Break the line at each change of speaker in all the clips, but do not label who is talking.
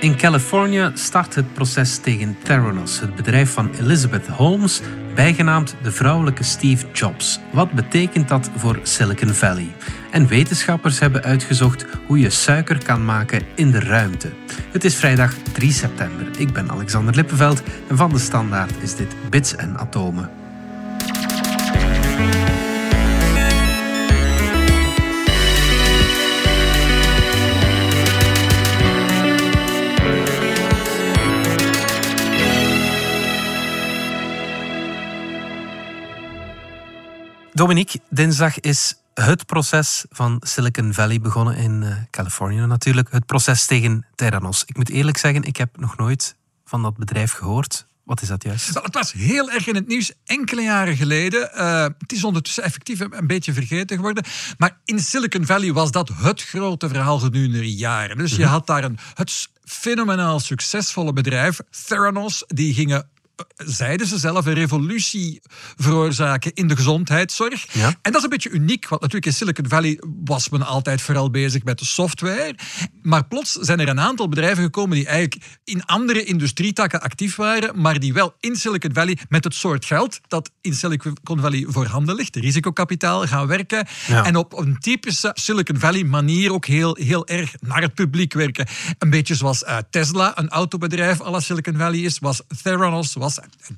In Californië start het proces tegen Theranos, het bedrijf van Elizabeth Holmes, bijgenaamd de vrouwelijke Steve Jobs. Wat betekent dat voor Silicon Valley? En wetenschappers hebben uitgezocht hoe je suiker kan maken in de ruimte. Het is vrijdag 3 september. Ik ben Alexander Lippenveld en van de Standaard is dit Bits en Atomen. Dominique, dinsdag is het proces van Silicon Valley begonnen in uh, Californië natuurlijk. Het proces tegen Theranos. Ik moet eerlijk zeggen, ik heb nog nooit van dat bedrijf gehoord. Wat is dat juist?
het was heel erg in het nieuws enkele jaren geleden. Uh, het is ondertussen effectief een beetje vergeten geworden. Maar in Silicon Valley was dat het grote verhaal gedurende jaren. Dus je mhm. had daar een het fenomenaal succesvolle bedrijf, Theranos. Die gingen zeiden ze zelf, een revolutie veroorzaken in de gezondheidszorg. En dat is een beetje uniek, want natuurlijk in Silicon Valley was men altijd vooral bezig met de software. Maar plots zijn er een aantal bedrijven gekomen die eigenlijk in andere industrietakken actief waren, maar die wel in Silicon Valley met het soort geld dat in Silicon Valley voorhanden ligt, risicokapitaal, gaan werken. En op een typische Silicon Valley manier ook heel, heel erg naar het publiek werken. Een beetje zoals uh, Tesla, een autobedrijf à la Silicon Valley is, was Theranos,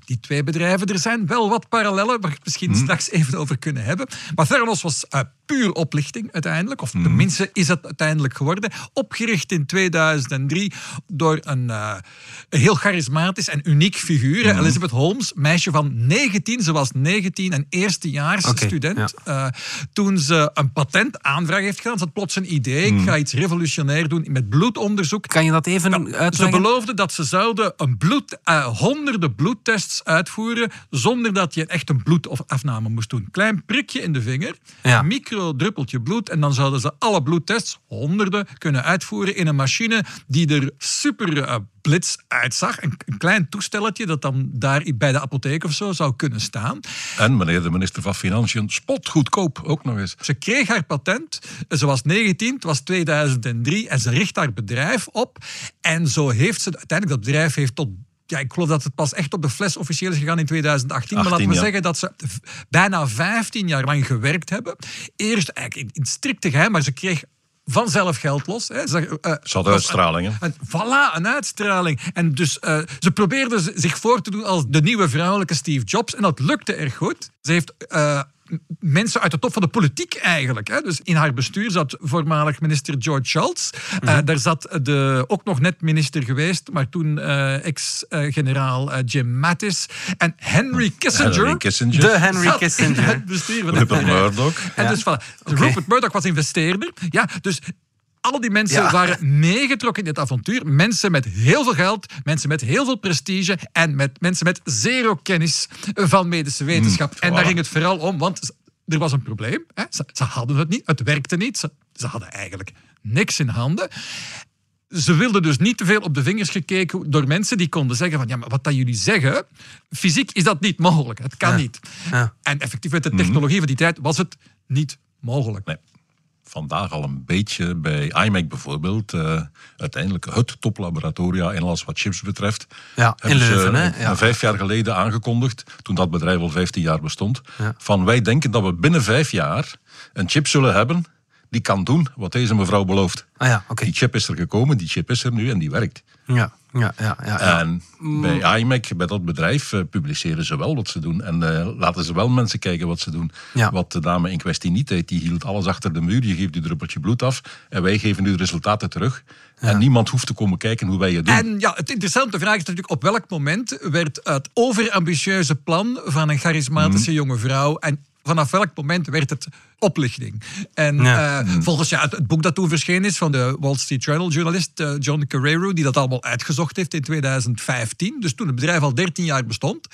die twee bedrijven. Er zijn wel wat parallellen, waar ik misschien hmm. straks even over kunnen hebben. Maar Theranos was uh, puur oplichting uiteindelijk, of hmm. tenminste is het uiteindelijk geworden. Opgericht in 2003 door een, uh, heel charismatisch en uniek figuur, hmm. Elizabeth Holmes, meisje van 19. Ze was 19 en eerstejaars okay, student. Uh, toen ze een patentaanvraag heeft gedaan, ze had plots een idee. Ik ga iets revolutionair doen met bloedonderzoek.
Kan je dat even nou, uitleggen?
Ze beloofde dat ze zouden een bloed, honderden bloedtests uitvoeren zonder dat je echt een bloedafname moest doen. Klein prikje in de vinger, een micro druppeltje bloed en dan zouden ze alle bloedtests, honderden, kunnen uitvoeren in een machine die er super uh, blitz uitzag. Een, een, klein toestelletje dat dan daar bij de apotheek of zo zou kunnen staan.
En meneer de minister van Financiën, spotgoedkoop ook nog eens.
Ze kreeg haar patent, ze was 19, het was 2003 en ze richt haar bedrijf op. En zo heeft ze, uiteindelijk dat bedrijf heeft tot ja, ik geloof dat het pas echt op de fles officieel is gegaan in 2018. maar laten we zeggen dat ze bijna 15 jaar lang gewerkt hebben. Eerst eigenlijk in, strikte geheim, maar ze kreeg vanzelf geld los. Hè.
Ze, uh, ze hadden uitstraling.
Een, voilà, een uitstraling. En dus uh, ze probeerde zich voor te doen als de nieuwe vrouwelijke Steve Jobs. En dat lukte erg goed. Ze heeft uh, mensen uit de top van de politiek eigenlijk. Hè. Dus in haar bestuur zat voormalig minister George Shultz. Mm daar zat de, ook nog net minister geweest, maar toen uh, ex-generaal uh, Jim Mattis. En Henry Kissinger.
Henry Kissinger.
De Henry Kissinger.
het bestuur van
Rupert Murdoch.
En ja. dus voilà, okay. Rupert Murdoch was investeerder. Ja, dus al die mensen waren meegetrokken in dit avontuur. Mensen met heel veel geld, mensen met heel veel prestige en met mensen met zero kennis van medische wetenschap. Mm, en daar ging het vooral om, want er was een probleem. Hè. Ze, ze, hadden het niet, het werkte niet. Ze, ze hadden eigenlijk niks in handen ze wilden dus niet te veel op de vingers gekeken door mensen die konden zeggen van ja, maar wat dat jullie zeggen, fysiek is dat niet mogelijk. Het kan niet. Ja. En effectief met de mhm. technologie van die tijd was het niet mogelijk.
Nee vandaag al een beetje bij iMac bijvoorbeeld. Uh, uiteindelijk het toplaboratoria in alles wat chips betreft.
Ja, in Leuven, hè?
Ja. Vijf jaar geleden aangekondigd, toen dat bedrijf al 15 jaar bestond. Van wij denken dat we binnen vijf jaar een chip zullen hebben die kan doen wat deze mevrouw belooft.
Ah ja, okay.
Die chip is er gekomen, die chip is er nu en die werkt.
Ja, ja, ja. ja,
En bij iMac, bij dat bedrijf, uh, publiceren ze wel wat ze doen. En uh, laten ze wel mensen kijken wat ze doen. Wat de dame in kwestie niet deed. Die hield alles achter de muur. Je geeft u druppeltje bloed af. En wij geven u de resultaten terug. En niemand hoeft te komen kijken hoe wij het doen.
En ja, het interessante vraag is natuurlijk op welk moment werd het overambitieuze plan van een charismatische mhm. jonge vrouw en vanaf welk moment werd het oplichting? En eh, volgens ja, het, boek dat toen verschenen is van de Wall Street Journal journalist uh, John Carrero, die dat allemaal uitgezocht heeft in 2015, dus toen het bedrijf al 13 jaar bestond,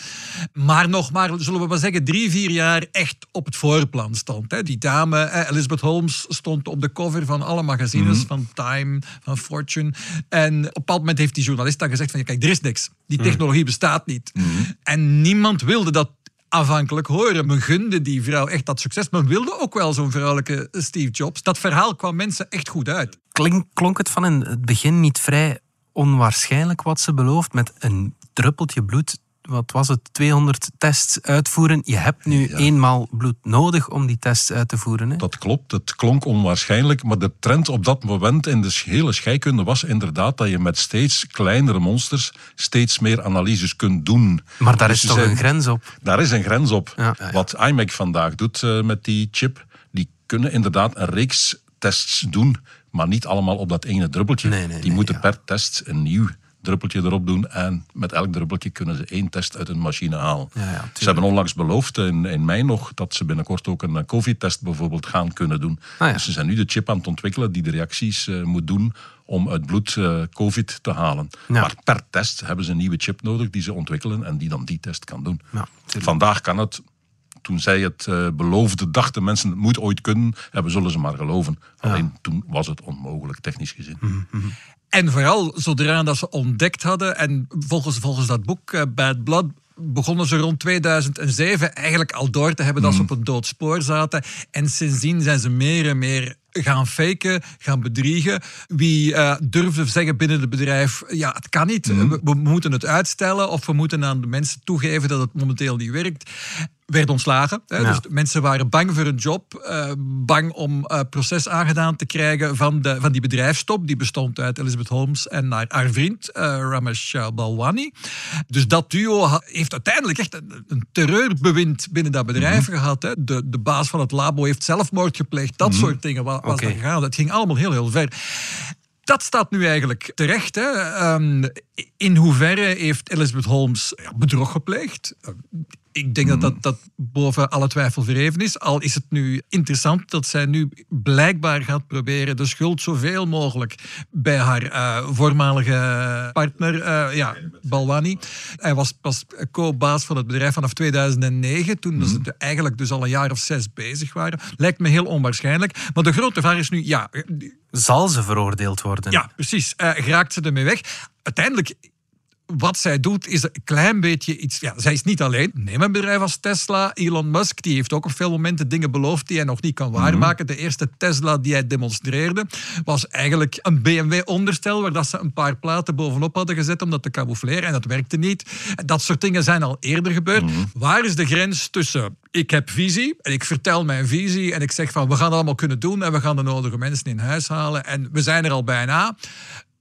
maar nog maar, zullen we maar zeggen, drie, vier jaar echt op het voorplan stond. Hè. Die dame, eh, Elizabeth Holmes, stond op de cover van alle magazines, mhm. van Time, van Fortune. En op een bepaald moment heeft die journalist dan gezegd van, ja, kijk, er is niks. Die mhm. technologie bestaat niet. Mhm. En niemand wilde dat afhankelijk horen. Men gunde die vrouw echt dat succes. Men wilde ook wel zo'n vrouwelijke Steve Jobs. Dat verhaal kwam mensen echt goed uit.
Klink, klonk het van in het begin niet vrij onwaarschijnlijk wat ze belooft met een druppeltje bloed wat was het, 200 tests uitvoeren. Je hebt nu eenmaal bloed nodig om die tests uit te voeren. Hè?
Dat klopt, het klonk onwaarschijnlijk, maar de trend op dat moment in de hele scheikunde was inderdaad dat je met steeds kleinere monsters steeds meer analyses kunt doen.
Maar daar dus is toch een grens op?
Daar is een grens op. Wat iMac vandaag doet uh, met die chip, die kunnen inderdaad een reeks tests doen, maar niet allemaal op dat ene druppeltje.
Nee, nee,
die moeten per test een nieuw druppeltje erop doen en met elk druppeltje kunnen ze één test uit een machine halen.
Ja, ja,
ze hebben onlangs beloofd in, in mei nog dat ze binnenkort ook een COVID-test bijvoorbeeld gaan kunnen doen.
Ah,
dus ze zijn nu de chip aan het ontwikkelen die de reacties uh, moet doen om uit bloed uh, COVID te halen. Maar per test hebben ze een nieuwe chip nodig die ze ontwikkelen en die dan die test kan doen. Vandaag kan het toen zij het uh, beloofde, dachten mensen het moet ooit kunnen. En we zullen ze maar geloven. Alleen toen was het onmogelijk, technisch gezien.
Mm -hmm.
En vooral zodra dat ze ontdekt hadden, en volgens, volgens dat boek uh, Bad Blood begonnen ze rond 2007 eigenlijk al door te hebben dat ze mm. op een dood spoor zaten. En sindsdien zijn ze meer en meer gaan faken, gaan bedriegen. Wie uh, durfde zeggen binnen het bedrijf, ja, het kan niet. Mm. We, we, moeten het uitstellen of we moeten aan de mensen toegeven dat het momenteel niet werkt werd ontslagen. Hè. Dus mensen waren bang voor hun job, uh, bang om uh, proces aangedaan te krijgen van, de, van die bedrijfstop. Die bestond uit Elizabeth Holmes en haar, haar vriend uh, Ramesh Balwani. Dus dat duo heeft uiteindelijk echt een, een terreurbewind binnen dat bedrijf mm gehad. Hè. De, de baas van het labo heeft zelfmoord gepleegd. Dat mm soort dingen was, was okay. gegaan. Dat ging allemaal heel, heel ver dat staat nu eigenlijk terecht. Hè. Um, in hoeverre heeft Elizabeth Holmes bedrog gepleegd? Ik denk dat, dat dat boven alle twijfel verheven is. Al is het nu interessant dat zij nu blijkbaar gaat proberen de schuld zoveel mogelijk bij haar uh, voormalige partner, uh, ja, Balwani. Hij was pas co-baas van het bedrijf vanaf 2009, toen mm. ze eigenlijk dus al een jaar of zes bezig waren. Lijkt me heel onwaarschijnlijk. Maar de grote vraag is nu, ja...
Zal ze veroordeeld worden?
Ja, precies. Uh, geraakt ze ermee weg? Uiteindelijk wat zij doet is een klein beetje iets. Ja, zij is niet alleen. Neem een bedrijf als Tesla. Elon Musk die heeft ook op veel momenten dingen beloofd die hij nog niet kan mhm. waarmaken. De eerste Tesla die hij demonstreerde was eigenlijk een BMW-onderstel waar dat ze een paar platen bovenop hadden gezet om dat te camoufleren en dat werkte niet. Dat soort dingen zijn al eerder gebeurd. Mhm. Waar is de grens tussen ik heb visie en ik vertel mijn visie en ik zeg van we gaan het allemaal kunnen doen en we gaan de nodige mensen in huis halen en we zijn er al bijna.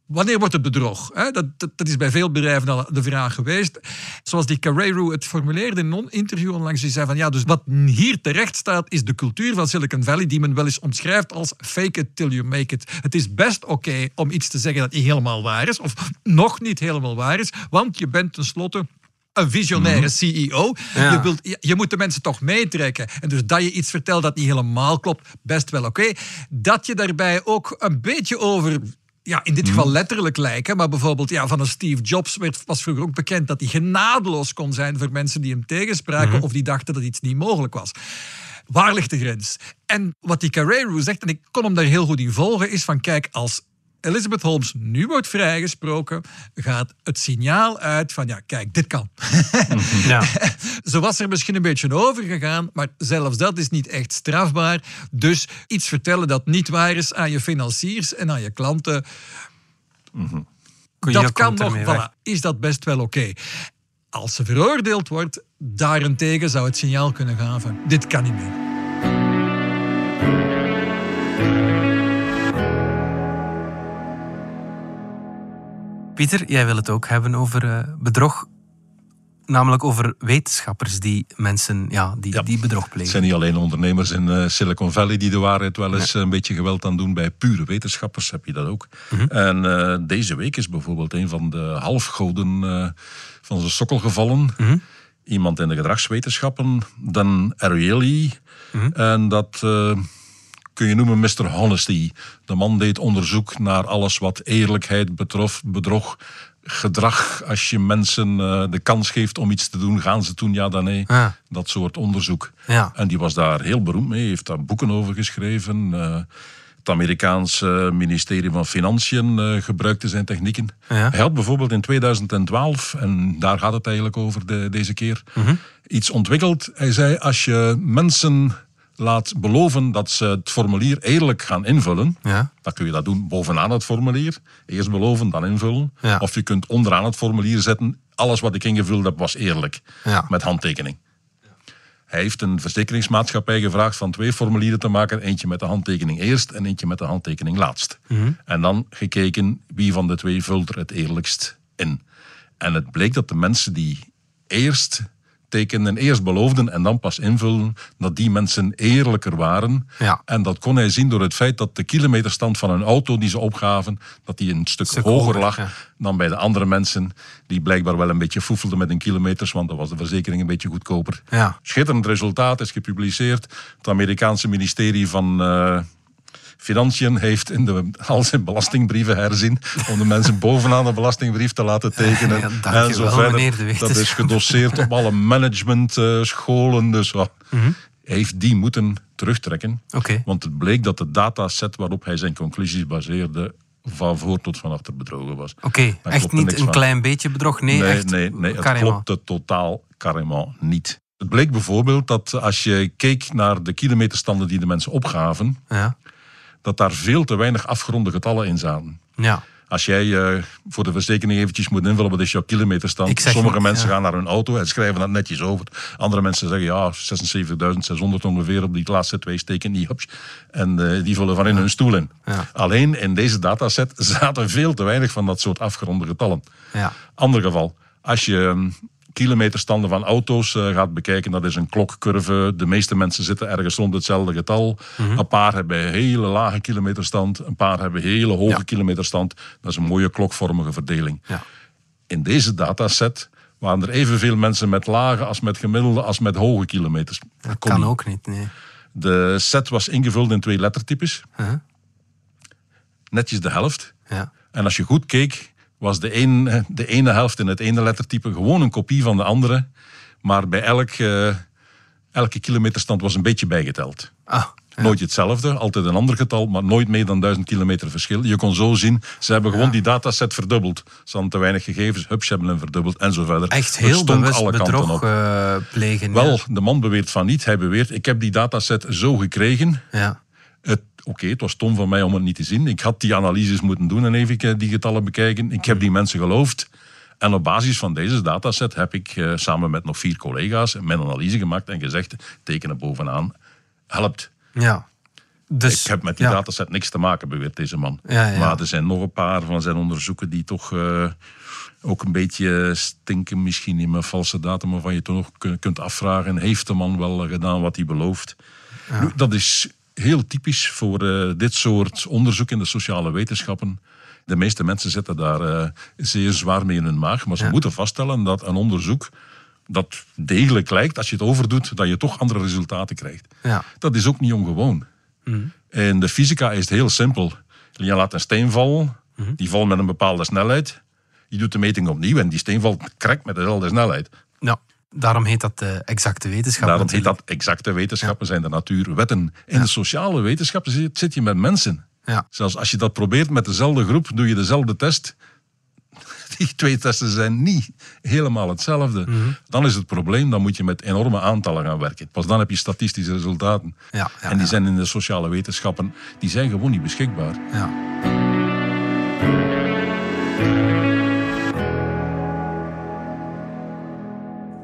Wanneer wordt het bedrog? Dat, dat, dat, is bij veel bedrijven al de vraag geweest. Zoals die Carrero het formuleerde in een interview onlangs. Die zei van ja, dus wat hier terecht staat is de cultuur van Silicon Valley die men wel eens omschrijft als fake it till you make it. Het is best oké om iets te zeggen dat niet helemaal waar is of nog niet helemaal waar is, want je bent tenslotte een visionaire mhm. CEO. Je, wilt, je, moet de mensen toch meetrekken. En dus dat je iets vertelt dat niet helemaal klopt, best wel oké. Dat je daarbij ook een beetje over ja, in dit geval mhm. letterlijk lijken. Maar bijvoorbeeld ja, van een Steve Jobs werd, was vroeger ook bekend dat hij genadeloos kon zijn voor mensen die hem tegenspraken mhm. of die dachten dat iets niet mogelijk was. Waar ligt de grens? En wat die Carrero zegt, en ik kon hem daar heel goed in volgen, is van kijk, als Elizabeth Holmes nu wordt vrijgesproken, gaat het signaal uit van ja, kijk, dit kan.
Ja.
Zo was er misschien een beetje over gegaan, maar zelfs dat is niet echt strafbaar. Dus iets vertellen dat niet waar is aan je financiers en aan je klanten.
Mm
Dat kan nog, voilà, is dat best wel oké. Als ze veroordeeld wordt, daarentegen zou het signaal kunnen gaan van dit kan niet meer.
Pieter, jij wil het ook hebben over uh, bedrog. Namelijk over wetenschappers die mensen ja, die, die bedrog plegen.
Het zijn niet alleen ondernemers in uh, Silicon Valley die de waarheid wel eens een beetje geweld aan doen. Bij pure wetenschappers heb je dat ook.
Mhm.
En uh, deze week is bijvoorbeeld een van de halfgoden van zijn sokkel gevallen.
Mhm.
Iemand in de gedragswetenschappen, Dan Ariely.
Mhm.
En dat kun je noemen Mr. Honesty. De man deed onderzoek naar alles wat eerlijkheid betrof, bedrog, gedrag. Als je mensen uh, de kans geeft om iets te doen, gaan ze doen, ja dan nee.
Ja.
Dat soort onderzoek.
Ja.
En die was daar heel beroemd mee, heeft daar boeken over geschreven. Uh, het Amerikaanse ministerie van Financiën uh, gebruikte zijn technieken.
Ja.
Hij had bijvoorbeeld in 2012, en daar gaat het eigenlijk over de, deze keer,
mm -hmm.
iets ontwikkeld. Hij zei, als je mensen laat beloven dat ze het formulier eerlijk gaan invullen,
Ja.
dan kun je dat doen bovenaan het formulier. Eerst beloven, dan invullen.
Ja.
Of je kunt onderaan het formulier zetten, alles wat ik ingevuld heb was eerlijk.
Ja.
Met handtekening. Hij heeft een verzekeringsmaatschappij gevraagd van twee formulieren te maken. Eentje met de handtekening eerst en eentje met de handtekening laatst. En dan gekeken wie van de twee vult er het eerlijkst in. En het bleek dat de mensen die eerst eerst beloofden en dan pas invulden, dat die mensen eerlijker waren.
Ja.
En dat kon hij zien door het feit dat de kilometerstand van een auto die ze opgaven, dat die een stuk,
Stuk
hoger lag
ja.
dan bij de andere mensen, die blijkbaar wel een beetje foefelden met hun kilometers, want dan was de verzekering een beetje goedkoper.
Ja.
Schitterend resultaat is gepubliceerd. Het Amerikaanse ministerie van eh, Financiën heeft in de, al zijn belastingbrieven herzien om de mensen bovenaan de belastingbrief te laten tekenen.
Ja,
en zo verder. Dat is gedosseerd op alle managementscholen. dus wat.
Mhm.
Hij heeft die moeten terugtrekken.
Oké.
Want het bleek dat de dataset waarop hij zijn conclusies baseerde van voor tot van achter bedrogen was.
Oké, echt niet een
van.
klein beetje bedrog. Nee,
nee,
echt.
nee, nee, het klopte totaal carrément niet. Het bleek bijvoorbeeld dat als je keek naar de kilometerstanden die de mensen opgaven,
Ja.
Dat daar veel te weinig afgeronde getallen in zaten.
Ja.
Als jij eh, voor de verzekering eventjes moet invullen wat is jouw kilometerstand. Sommige mensen
ja.
gaan naar hun auto en schrijven dat netjes over. Andere mensen zeggen ja, 76.600 ongeveer op die laatste twee steken die hups. En eh, die vullen van in hun stoel in.
Ja.
Alleen in deze dataset zaten veel te weinig van dat soort afgeronde getallen.
Ja.
Ander geval, als je hm, kilometerstanden van auto's eh, gaat bekijken, dat is een klokcurve. De meeste mensen zitten ergens rond hetzelfde getal.
Mhm.
Een paar hebben hele lage kilometerstand, een paar hebben hele hoge
Ja.
kilometerstand. Dat is een mooie klokvormige verdeling.
Ja.
In deze dataset waren er evenveel mensen met lage als met gemiddelde als met hoge kilometers.
Dat kan ook niet, nee.
De set was ingevuld in twee lettertypes.
Huh?
Netjes de helft.
Ja.
En als je goed keek, was de, een, de ene helft in het ene lettertype gewoon een kopie van de andere. Maar bij elk, eh, elke kilometerstand was een beetje bijgeteld.
Ah, ja.
Nooit hetzelfde, altijd een ander getal, maar nooit meer dan 1000 kilometer verschil. Je kon zo zien, ze hebben gewoon die dataset verdubbeld. Ze hadden te weinig gegevens, hups, hebben hem verdubbeld en zo verder.
Echt heel bewust
alle kanten
bedrog
op.
eh, plegen.
Wel, de man beweert van niet. Hij beweert, ik heb die dataset zo gekregen.
Ja.
Het- Oké, het was stom van mij om het niet te zien. Ik had die analyses moeten doen en even eh, die getallen bekijken. Ik heb die mensen geloofd. En op basis van deze dataset heb ik eh, samen met nog vier collega's mijn analyse gemaakt en gezegd, tekenen bovenaan, helpt.
ja. Dus,
Ik heb met die
ja.
dataset niks te maken, beweert deze man.
Ja, ja.
Maar er zijn nog een paar van zijn onderzoeken die toch eh, ook een beetje stinken. Misschien in mijn valse data, maar van je toch nog kun- kunt afvragen. Heeft de man wel gedaan wat hij belooft? Nu, dat is heel typisch voor eh, dit soort onderzoek in de sociale wetenschappen. De meeste mensen zitten daar eh, zeer zwaar mee in hun maag. Maar ze
Ja.
moeten vaststellen dat een onderzoek dat degelijk lijkt, als je het overdoet, dat je toch andere resultaten krijgt.
Ja.
Dat is ook niet ongewoon. In de fysica is het heel simpel. Je laat een steen vallen, die valt met een bepaalde snelheid. Je doet de meting opnieuw en die steen valt correct met dezelfde snelheid.
Daarom heet dat de exacte wetenschap.
Daarom heet dat exacte wetenschappen, zijn de natuurwetten. In de sociale wetenschappen zit, zit je met mensen.
Ja.
Zelfs als je dat probeert met dezelfde groep, doe je dezelfde test. Die twee testen zijn niet helemaal hetzelfde. Dan is het probleem, dan moet je met enorme aantallen gaan werken. Pas dan heb je statistische resultaten.
Ja, ja,
en die zijn in de sociale wetenschappen, die zijn gewoon niet beschikbaar.
Ja.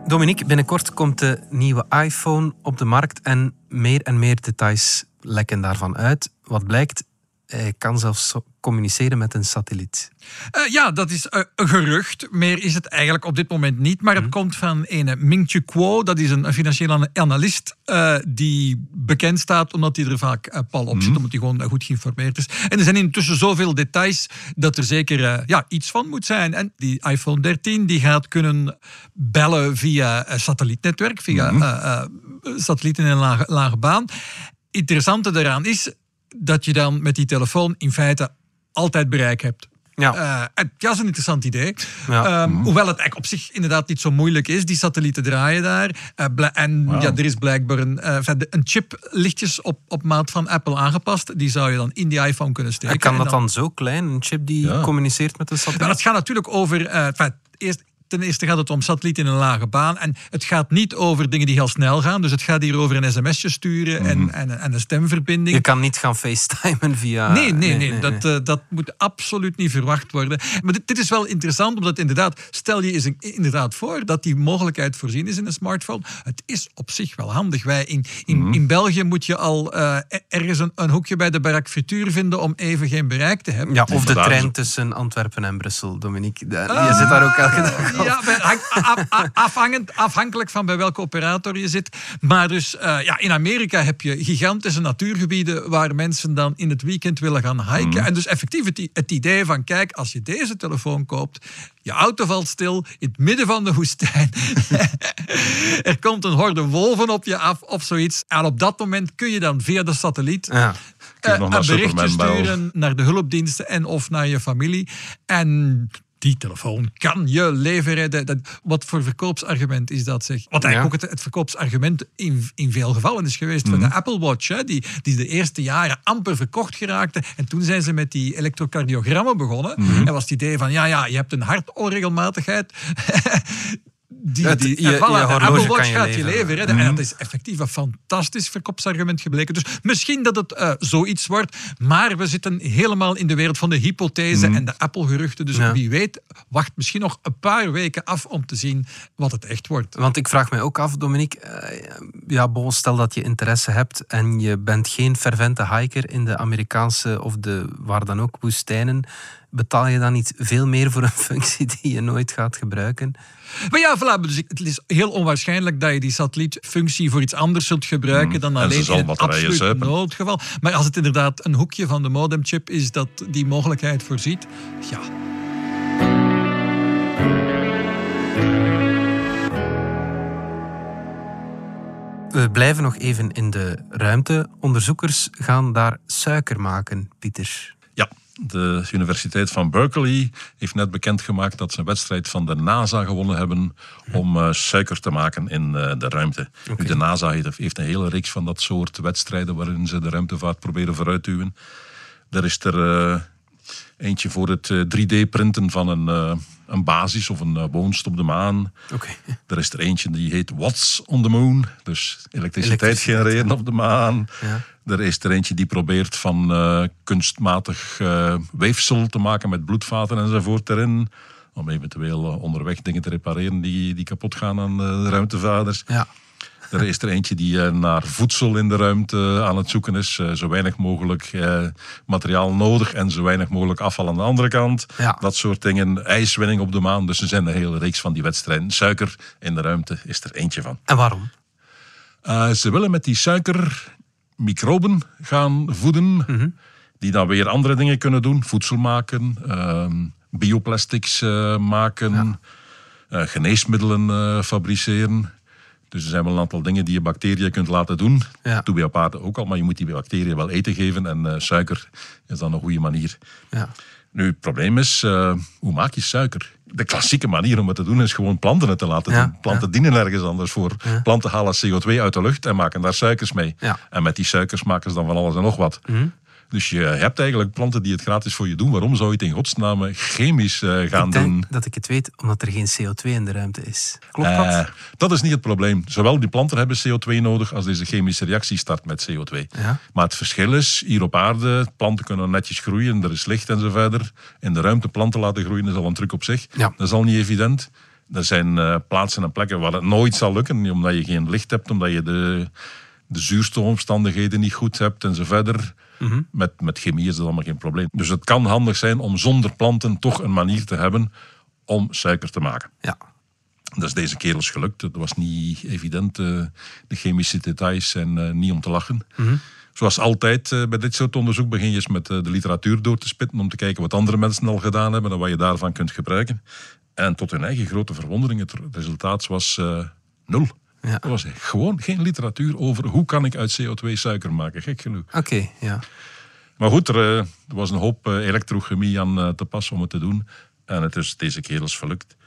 Dominique, binnenkort komt de nieuwe iPhone op de markt en meer en meer details lekken daarvan uit. Wat blijkt, hij kan zelfs communiceren met een satelliet.
Eh, ja, dat is eh, een gerucht. Meer is het eigenlijk op dit moment niet. Maar het komt van een Ming-Chi Kuo. Dat is een, financieel ana- analist eh, die bekend staat omdat hij er vaak pal op zit. Omdat hij gewoon goed geïnformeerd is. En er zijn intussen zoveel details dat er zeker ja, iets van moet zijn. En die iPhone 13 die gaat kunnen bellen via satellietnetwerk. Via eh, satellieten in een lage, lage baan. Interessante daaraan is dat je dan met die telefoon in feite altijd bereik hebt.
Ja.
Eh, en ja, dat is een interessant idee.
Ja.
Ehm, Hoewel het eigenlijk op zich inderdaad niet zo moeilijk is. Die satellieten draaien daar. Eh, en ja, er is blijkbaar een, eh, de- een chip lichtjes op, op maat van Apple aangepast. Die zou je dan in die iPhone kunnen steken.
En kan
En
dat dan zo klein, een chip die
Ja.
communiceert met een satelliet?
Maar het gaat natuurlijk over... eh, eerst ten eerste gaat het om satellieten in een lage baan. En het gaat niet over dingen die heel snel gaan. Dus het gaat hier over een sms'je sturen en, mhm. en, en, een stemverbinding.
Je kan niet gaan facetimen via...
Nee, nee, nee. dat, eh, dat moet absoluut niet verwacht worden. Maar dit, dit, is wel interessant, omdat inderdaad... Stel je eens inderdaad voor dat die mogelijkheid voorzien is in een smartphone. Het is op zich wel handig. Wij in, in, mhm. in België moet je al uh, ergens een, een, hoekje bij de barak frituur vinden om even geen bereik te hebben.
Ja, of de trein tussen Antwerpen en Brussel, Dominique. je zit daar ook elke dag
Ja, afhangend, afhankelijk van bij welke operator je zit. Maar dus uh, ja, in Amerika heb je gigantische natuurgebieden waar mensen dan in het weekend willen gaan hiken. Mhm. En dus effectief het, het idee van, kijk, als je deze telefoon koopt, je auto valt stil in het midden van de woestijn. er komt een horde wolven op je af of zoiets. En op dat moment kun je dan via de satelliet ja. Uh, een berichtje sturen naar de hulpdiensten en of naar je familie. En die telefoon kan je leven redden. wat voor verkoopsargument is dat? Zeg? Wat eigenlijk ook het, het, verkoopsargument in, in veel gevallen is geweest mm. voor de mhm. Apple Watch. Hè, die, die de eerste jaren amper verkocht geraakte. En toen zijn ze met die elektrocardiogrammen begonnen. Mhm. En was het idee van, ja, ja, je hebt een hartonregelmatigheid. die, die, je, voilà, je Apple Watch gaat je leven redden. En mhm. dat is effectief een fantastisch verkoopsargument gebleken. Dus misschien dat het uh, zoiets wordt. Maar we zitten helemaal in de wereld van de hypothese mhm. en de Apple-geruchten. Dus wie weet, wacht misschien nog een paar weken af om te zien wat het echt wordt.
Want ik vraag mij ook af, Dominique. Uh, ja, bon, stel dat je interesse hebt en je bent geen fervente hiker in de Amerikaanse of de waar dan ook woestijnen betaal je dan niet veel meer voor een functie die je nooit gaat gebruiken?
Maar ja, voilà, dus het is heel onwaarschijnlijk dat je die satellietfunctie voor iets anders zult gebruiken hmm. dan alleen in het absoluut noodgeval. Maar als het inderdaad een hoekje van de modemchip is dat die mogelijkheid voorziet, ja.
We blijven nog even in de ruimte. Onderzoekers gaan daar suiker maken, Pieter.
De Universiteit van Berkeley heeft net bekendgemaakt dat ze een wedstrijd van de NASA gewonnen hebben om uh, suiker te maken in uh, de ruimte. Okay. de NASA heeft, een hele reeks van dat soort wedstrijden waarin ze de ruimtevaart proberen vooruit te duwen. Er is er uh, eentje voor het 3D-printen van een, een basis of een woonst op de maan.
Okay.
Er is er eentje die heet What's on the Moon, dus elektriciteit, genereren op de maan. Ja. Er is er eentje die probeert van uh, kunstmatig uh, weefsel te maken met bloedvaten enzovoort erin. Om eventueel eh, onderweg dingen te repareren die, die kapot gaan aan de ruimtevaders.
Ja.
Er is er eentje die naar voedsel in de ruimte aan het zoeken is. zo weinig mogelijk materiaal nodig en zo weinig mogelijk afval aan de andere kant.
Ja.
Dat soort dingen. IJswinning op de maan. Dus er zijn een hele reeks van die wedstrijden. Suiker in de ruimte is er eentje van.
En waarom?
ze willen met die suiker microben gaan voeden, mhm. die dan weer andere dingen kunnen doen. Voedsel maken, uh, bioplastics uh, maken, geneesmiddelen fabriceren. Dus er zijn wel een aantal dingen die je bacteriën kunt laten doen. Ja. Dat doen we op aarde ook al, maar je moet die bacteriën wel eten geven. En suiker is dan een goede manier.
Ja.
Nu, het probleem is, hoe maak je suiker? de klassieke manier om het te doen is gewoon planten het te laten doen. Planten dienen ergens anders voor. Planten halen CO2 uit de lucht en maken daar suikers mee. En met die suikers maken ze dan van alles en nog wat. Mhm. Dus je hebt eigenlijk planten die het gratis voor je doen. Waarom zou je het in godsnaam chemisch uh, gaan
ik
denk
dat ik het weet, omdat er geen CO2 in de ruimte is. Klopt dat? Uh,
dat is niet het probleem. Zowel die planten hebben CO2 nodig als deze chemische reactie start met CO2.
Ja.
Maar het verschil is, hier op aarde, planten kunnen netjes groeien, er is licht en zo verder. In de ruimte planten laten groeien is al een truc op zich.
Ja.
Dat is al niet evident. Er zijn uh, plaatsen en plekken waar het nooit zal lukken, omdat je geen licht hebt, omdat je de, de zuurstofomstandigheden niet goed hebt en zo verder. Mhm. met, met chemie is dat allemaal geen probleem. Dus het kan handig zijn om zonder planten toch een manier te hebben om suiker te maken.
Ja.
Dat is deze kerels gelukt. Het was niet evident. Uh, de chemische details zijn uh, niet om te lachen.
Mhm.
Zoals altijd uh, bij dit soort onderzoek begin je eens met de literatuur door te spitten om te kijken wat andere mensen al gedaan hebben en wat je daarvan kunt gebruiken. En tot hun eigen grote verwondering, het resultaat was nul.
Ja.
Er was gewoon geen literatuur over hoe kan ik uit CO2 suiker maken. Gek genoeg.
Oké, ja.
Maar goed, er, eh, er, was een hoop eh, elektrochemie aan eh, te pas om het te doen. En het is deze kerels gelukt.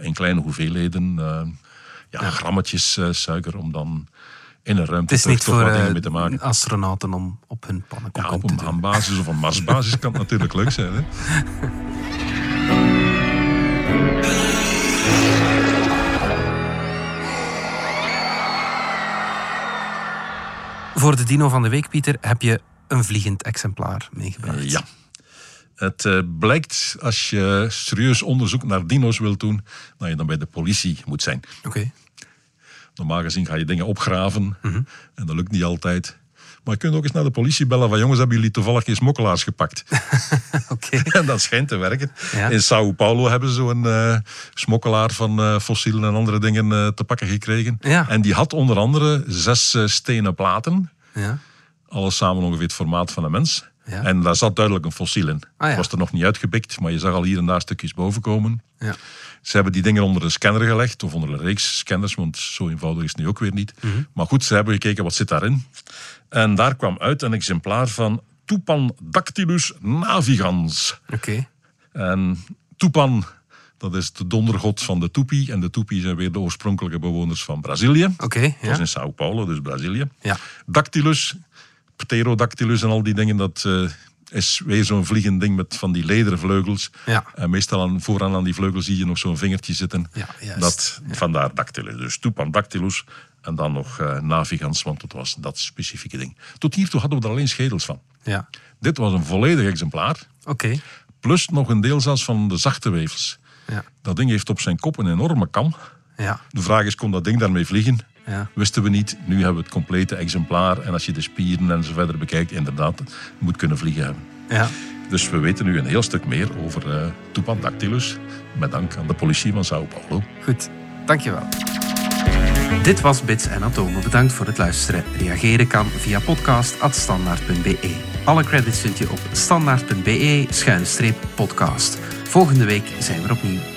in kleine hoeveelheden, ja, ja, grammetjes suiker om dan in een ruimte wat dingen mee te maken.
astronauten om op hun pannenkoek
ja, op een maanbasis of een marsbasis kan het natuurlijk leuk zijn. Hè?
Voor de dino van de week, Pieter, heb je een vliegend exemplaar meegebracht.
ja. Het uh, blijkt, als je serieus onderzoek naar dino's wilt doen, dat je dan bij de politie moet zijn.
Oké.
Normaal gezien ga je dingen opgraven mhm. en dat lukt niet altijd. Maar je kunt ook eens naar de politie bellen van jongens, hebben jullie toevallig geen smokkelaars gepakt?
Oké.
en dat schijnt te werken. In Sao Paulo hebben ze zo'n uh, smokkelaar van uh, fossielen en andere dingen uh, te pakken gekregen.
Ja.
En die had onder andere zes stenen platen.
Ja.
Alles samen ongeveer het formaat van een mens.
Ja.
En daar zat duidelijk een fossiel in.
Ah, ja.
Was er nog niet uitgepikt, maar je zag al hier en daar stukjes boven komen.
Ja.
Ze hebben die dingen onder een scanner gelegd, of onder een reeks scanners, want zo eenvoudig is het nu ook weer niet.
Mhm.
Maar goed, ze hebben gekeken wat zit daarin. En daar kwam uit een exemplaar van Dactylus navigans.
Oké.
En Tupan, dat is de dondergod van de Tupi. En de Tupi zijn weer de oorspronkelijke bewoners van Brazilië.
Oké,
Dat
ja.
is in Sao Paulo, dus Brazilië.
Ja.
Dactylus, Pterodactylus en al die dingen, dat eh, is weer zo'n vliegend ding met van die lederen vleugels.
Ja.
En meestal aan, vooraan aan die vleugels zie je nog zo'n vingertje zitten.
Ja.
Dat, Vandaar Dactylus. Dus Tupan Dactylus en dan nog eh, Navigans, want dat was dat specifieke ding. Tot hiertoe hadden we er alleen schedels van.
Ja.
Dit was een volledig exemplaar.
Oké.
Plus nog een deel zelfs van de zachte weefsels.
Ja.
Dat ding heeft op zijn kop een enorme kam.
Ja.
De vraag is, kon dat ding daarmee vliegen?
Ja.
Wisten we niet. Nu hebben we het complete exemplaar. En als je de spieren en zo verder bekijkt, inderdaad, het moet kunnen vliegen hebben.
Ja.
Dus we weten nu een heel stuk meer over uh, Tupan Dactylus. Met dank aan de politie van Sao Paulo.
Goed, dankjewel. Dit was Bits en Atomen. Bedankt voor het luisteren. Reageren kan via podcast.standaard.be. Alle credits vind je op standaard.be-podcast. Volgende week zijn we opnieuw.